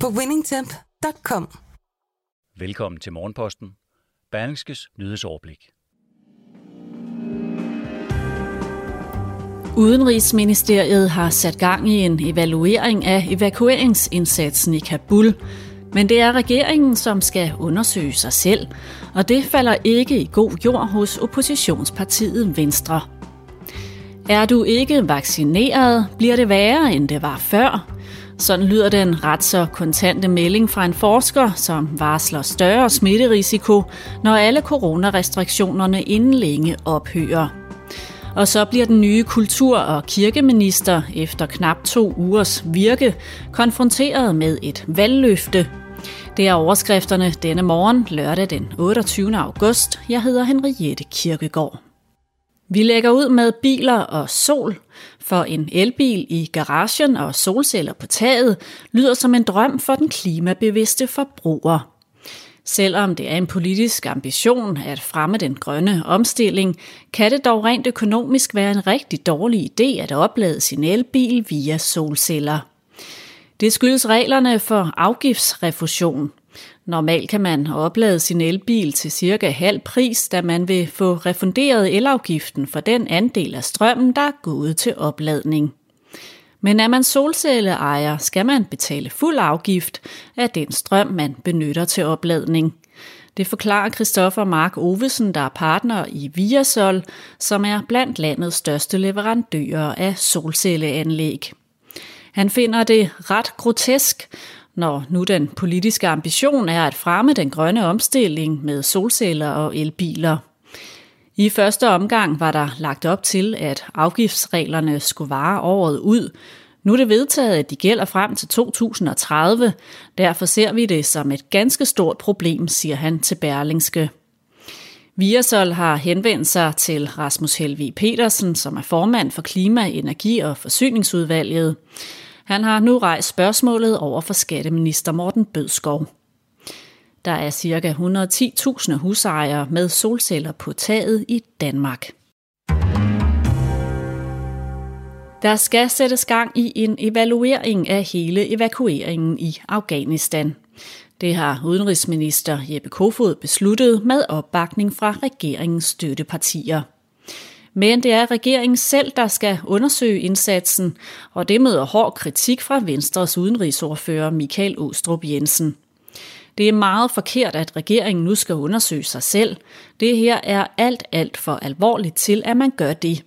på winningtemp.com. Velkommen til Morgenposten. Berlingskes nyhedsoverblik. Udenrigsministeriet har sat gang i en evaluering af evakueringsindsatsen i Kabul, men det er regeringen, som skal undersøge sig selv, og det falder ikke i god jord hos oppositionspartiet Venstre. Er du ikke vaccineret, bliver det værre, end det var før. Sådan lyder den ret så kontante melding fra en forsker, som varsler større smitterisiko, når alle coronarestriktionerne inden længe ophører. Og så bliver den nye kultur- og kirkeminister efter knap to ugers virke konfronteret med et valgløfte. Det er overskrifterne denne morgen, lørdag den 28. august. Jeg hedder Henriette Kirkegaard. Vi lægger ud med biler og sol, for en elbil i garagen og solceller på taget lyder som en drøm for den klimabevidste forbruger. Selvom det er en politisk ambition at fremme den grønne omstilling, kan det dog rent økonomisk være en rigtig dårlig idé at oplade sin elbil via solceller. Det skyldes reglerne for afgiftsrefusion. Normalt kan man oplade sin elbil til cirka halv pris, da man vil få refunderet elafgiften for den andel af strømmen, der er gået til opladning. Men er man solcelleejer, skal man betale fuld afgift af den strøm, man benytter til opladning. Det forklarer Christoffer Mark Ovesen, der er partner i Viasol, som er blandt landets største leverandører af solcelleanlæg. Han finder det ret grotesk, når nu den politiske ambition er at fremme den grønne omstilling med solceller og elbiler. I første omgang var der lagt op til, at afgiftsreglerne skulle vare året ud. Nu er det vedtaget, at de gælder frem til 2030. Derfor ser vi det som et ganske stort problem, siger han til Berlingske. Viasol har henvendt sig til Rasmus Helvi Petersen, som er formand for Klima-, Energi- og Forsyningsudvalget. Han har nu rejst spørgsmålet over for skatteminister Morten Bødskov. Der er ca. 110.000 husejere med solceller på taget i Danmark. Der skal sættes gang i en evaluering af hele evakueringen i Afghanistan. Det har udenrigsminister Jeppe Kofod besluttet med opbakning fra regeringens støttepartier. Men det er regeringen selv, der skal undersøge indsatsen, og det møder hård kritik fra Venstres udenrigsordfører Michael Åstrup Jensen. Det er meget forkert, at regeringen nu skal undersøge sig selv. Det her er alt, alt for alvorligt til, at man gør det.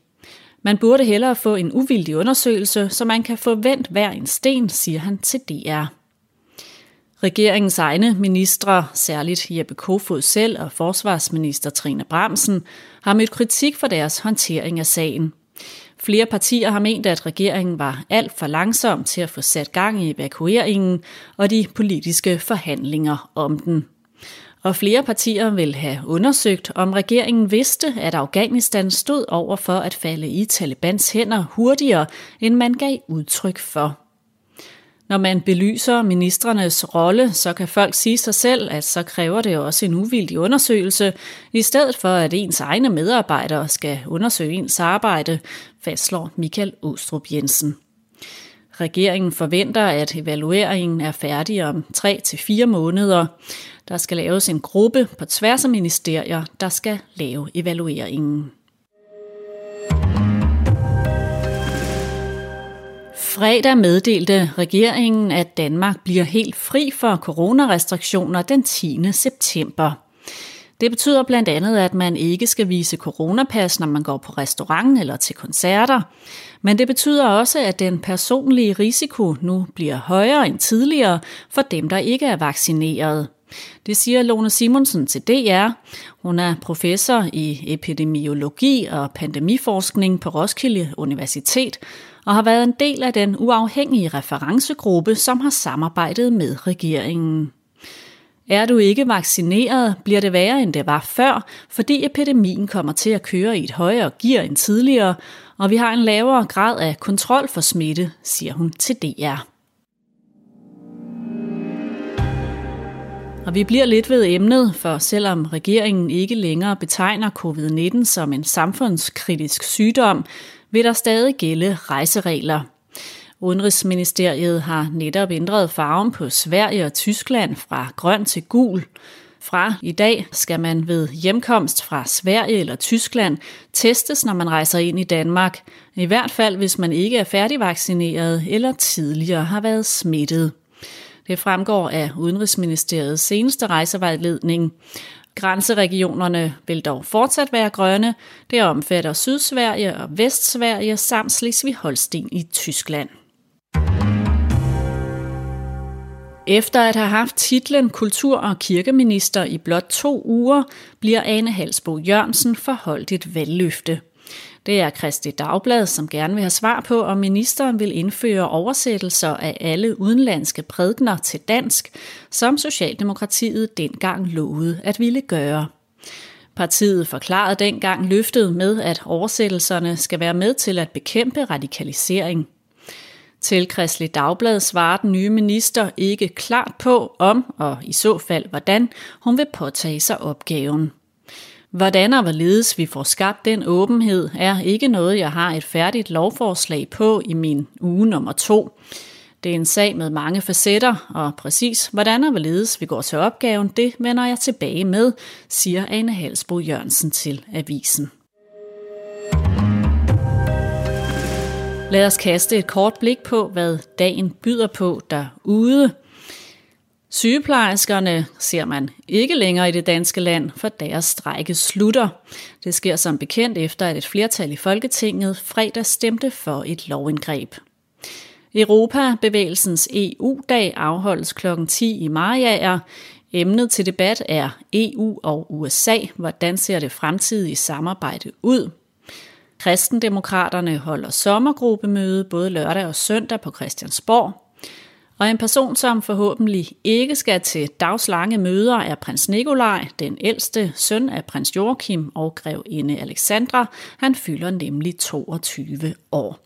Man burde hellere få en uvildig undersøgelse, så man kan få vendt hver en sten, siger han til DR. Regeringens egne ministre, særligt Jeppe Kofod selv og forsvarsminister Trine Bramsen, har mødt kritik for deres håndtering af sagen. Flere partier har ment, at regeringen var alt for langsom til at få sat gang i evakueringen og de politiske forhandlinger om den. Og flere partier vil have undersøgt, om regeringen vidste, at Afghanistan stod over for at falde i Talibans hænder hurtigere, end man gav udtryk for. Når man belyser ministerernes rolle, så kan folk sige sig selv, at så kræver det også en uvildig undersøgelse, i stedet for at ens egne medarbejdere skal undersøge ens arbejde, fastslår Michael Åstrup Jensen. Regeringen forventer, at evalueringen er færdig om 3-4 måneder. Der skal laves en gruppe på tværs af ministerier, der skal lave evalueringen. Fredag meddelte regeringen, at Danmark bliver helt fri for coronarestriktioner den 10. september. Det betyder blandt andet, at man ikke skal vise coronapas, når man går på restaurant eller til koncerter. Men det betyder også, at den personlige risiko nu bliver højere end tidligere for dem, der ikke er vaccineret. Det siger Lone Simonsen til DR. Hun er professor i epidemiologi og pandemiforskning på Roskilde Universitet og har været en del af den uafhængige referencegruppe, som har samarbejdet med regeringen. Er du ikke vaccineret, bliver det værre end det var før, fordi epidemien kommer til at køre i et højere gear end tidligere, og vi har en lavere grad af kontrol for smitte, siger hun til DR. Og vi bliver lidt ved emnet, for selvom regeringen ikke længere betegner covid-19 som en samfundskritisk sygdom, vil der stadig gælde rejseregler. Udenrigsministeriet har netop ændret farven på Sverige og Tyskland fra grøn til gul. Fra i dag skal man ved hjemkomst fra Sverige eller Tyskland testes, når man rejser ind i Danmark. I hvert fald, hvis man ikke er færdigvaccineret eller tidligere har været smittet. Det fremgår af Udenrigsministeriets seneste rejsevejledning. Grænseregionerne vil dog fortsat være grønne. Det omfatter Sydsverige og Vestsverige samt Slesvig-Holsten i Tyskland. Efter at have haft titlen kultur- og kirkeminister i blot to uger, bliver Ane Halsbo Jørgensen forholdt et valgløfte. Det er Kristi Dagblad, som gerne vil have svar på, om ministeren vil indføre oversættelser af alle udenlandske prædikner til dansk, som Socialdemokratiet dengang lovede at ville gøre. Partiet forklarede dengang løftet med, at oversættelserne skal være med til at bekæmpe radikalisering. Til Kristelig Dagblad svarer den nye minister ikke klart på, om og i så fald hvordan hun vil påtage sig opgaven. Hvordan og hvorledes vi får skabt den åbenhed, er ikke noget, jeg har et færdigt lovforslag på i min uge nummer to. Det er en sag med mange facetter, og præcis hvordan og hvorledes vi går til opgaven, det vender jeg tilbage med, siger Ane Halsbo Jørgensen til avisen. Lad os kaste et kort blik på, hvad dagen byder på derude. Sygeplejerskerne ser man ikke længere i det danske land, for deres strække slutter. Det sker som bekendt efter, at et flertal i Folketinget fredag stemte for et lovindgreb. Europabevægelsens EU-dag afholdes kl. 10 i Mariager. Emnet til debat er EU og USA. Hvordan ser det fremtidige samarbejde ud? Kristendemokraterne holder sommergruppemøde både lørdag og søndag på Christiansborg. Og en person, som forhåbentlig ikke skal til dagslange møder, er prins Nikolaj, den ældste søn af prins Joachim og grevinde Alexandra. Han fylder nemlig 22 år.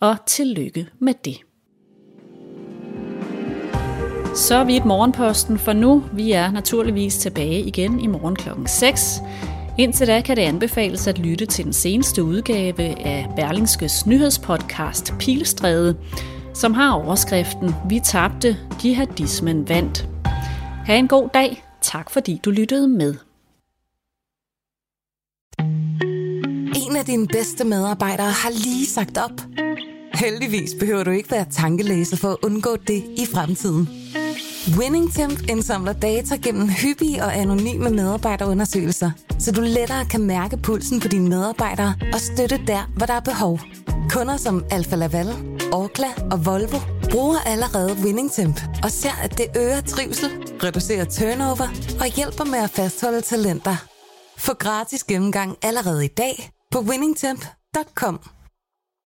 Og tillykke med det. Så er vi et morgenposten for nu. Vi er naturligvis tilbage igen i morgen klokken 6. Indtil da kan det anbefales at lytte til den seneste udgave af Berlingskes nyhedspodcast Pilstræde, som har overskriften Vi tabte, jihadismen vandt. Ha' en god dag. Tak fordi du lyttede med. En af dine bedste medarbejdere har lige sagt op. Heldigvis behøver du ikke være tankelæser for at undgå det i fremtiden. WinningTemp indsamler data gennem hyppige og anonyme medarbejderundersøgelser, så du lettere kan mærke pulsen på dine medarbejdere og støtte der, hvor der er behov. Kunder som Alfa Laval, Orkla og Volvo bruger allerede WinningTemp og ser, at det øger trivsel, reducerer turnover og hjælper med at fastholde talenter. Få gratis gennemgang allerede i dag på winningtemp.com.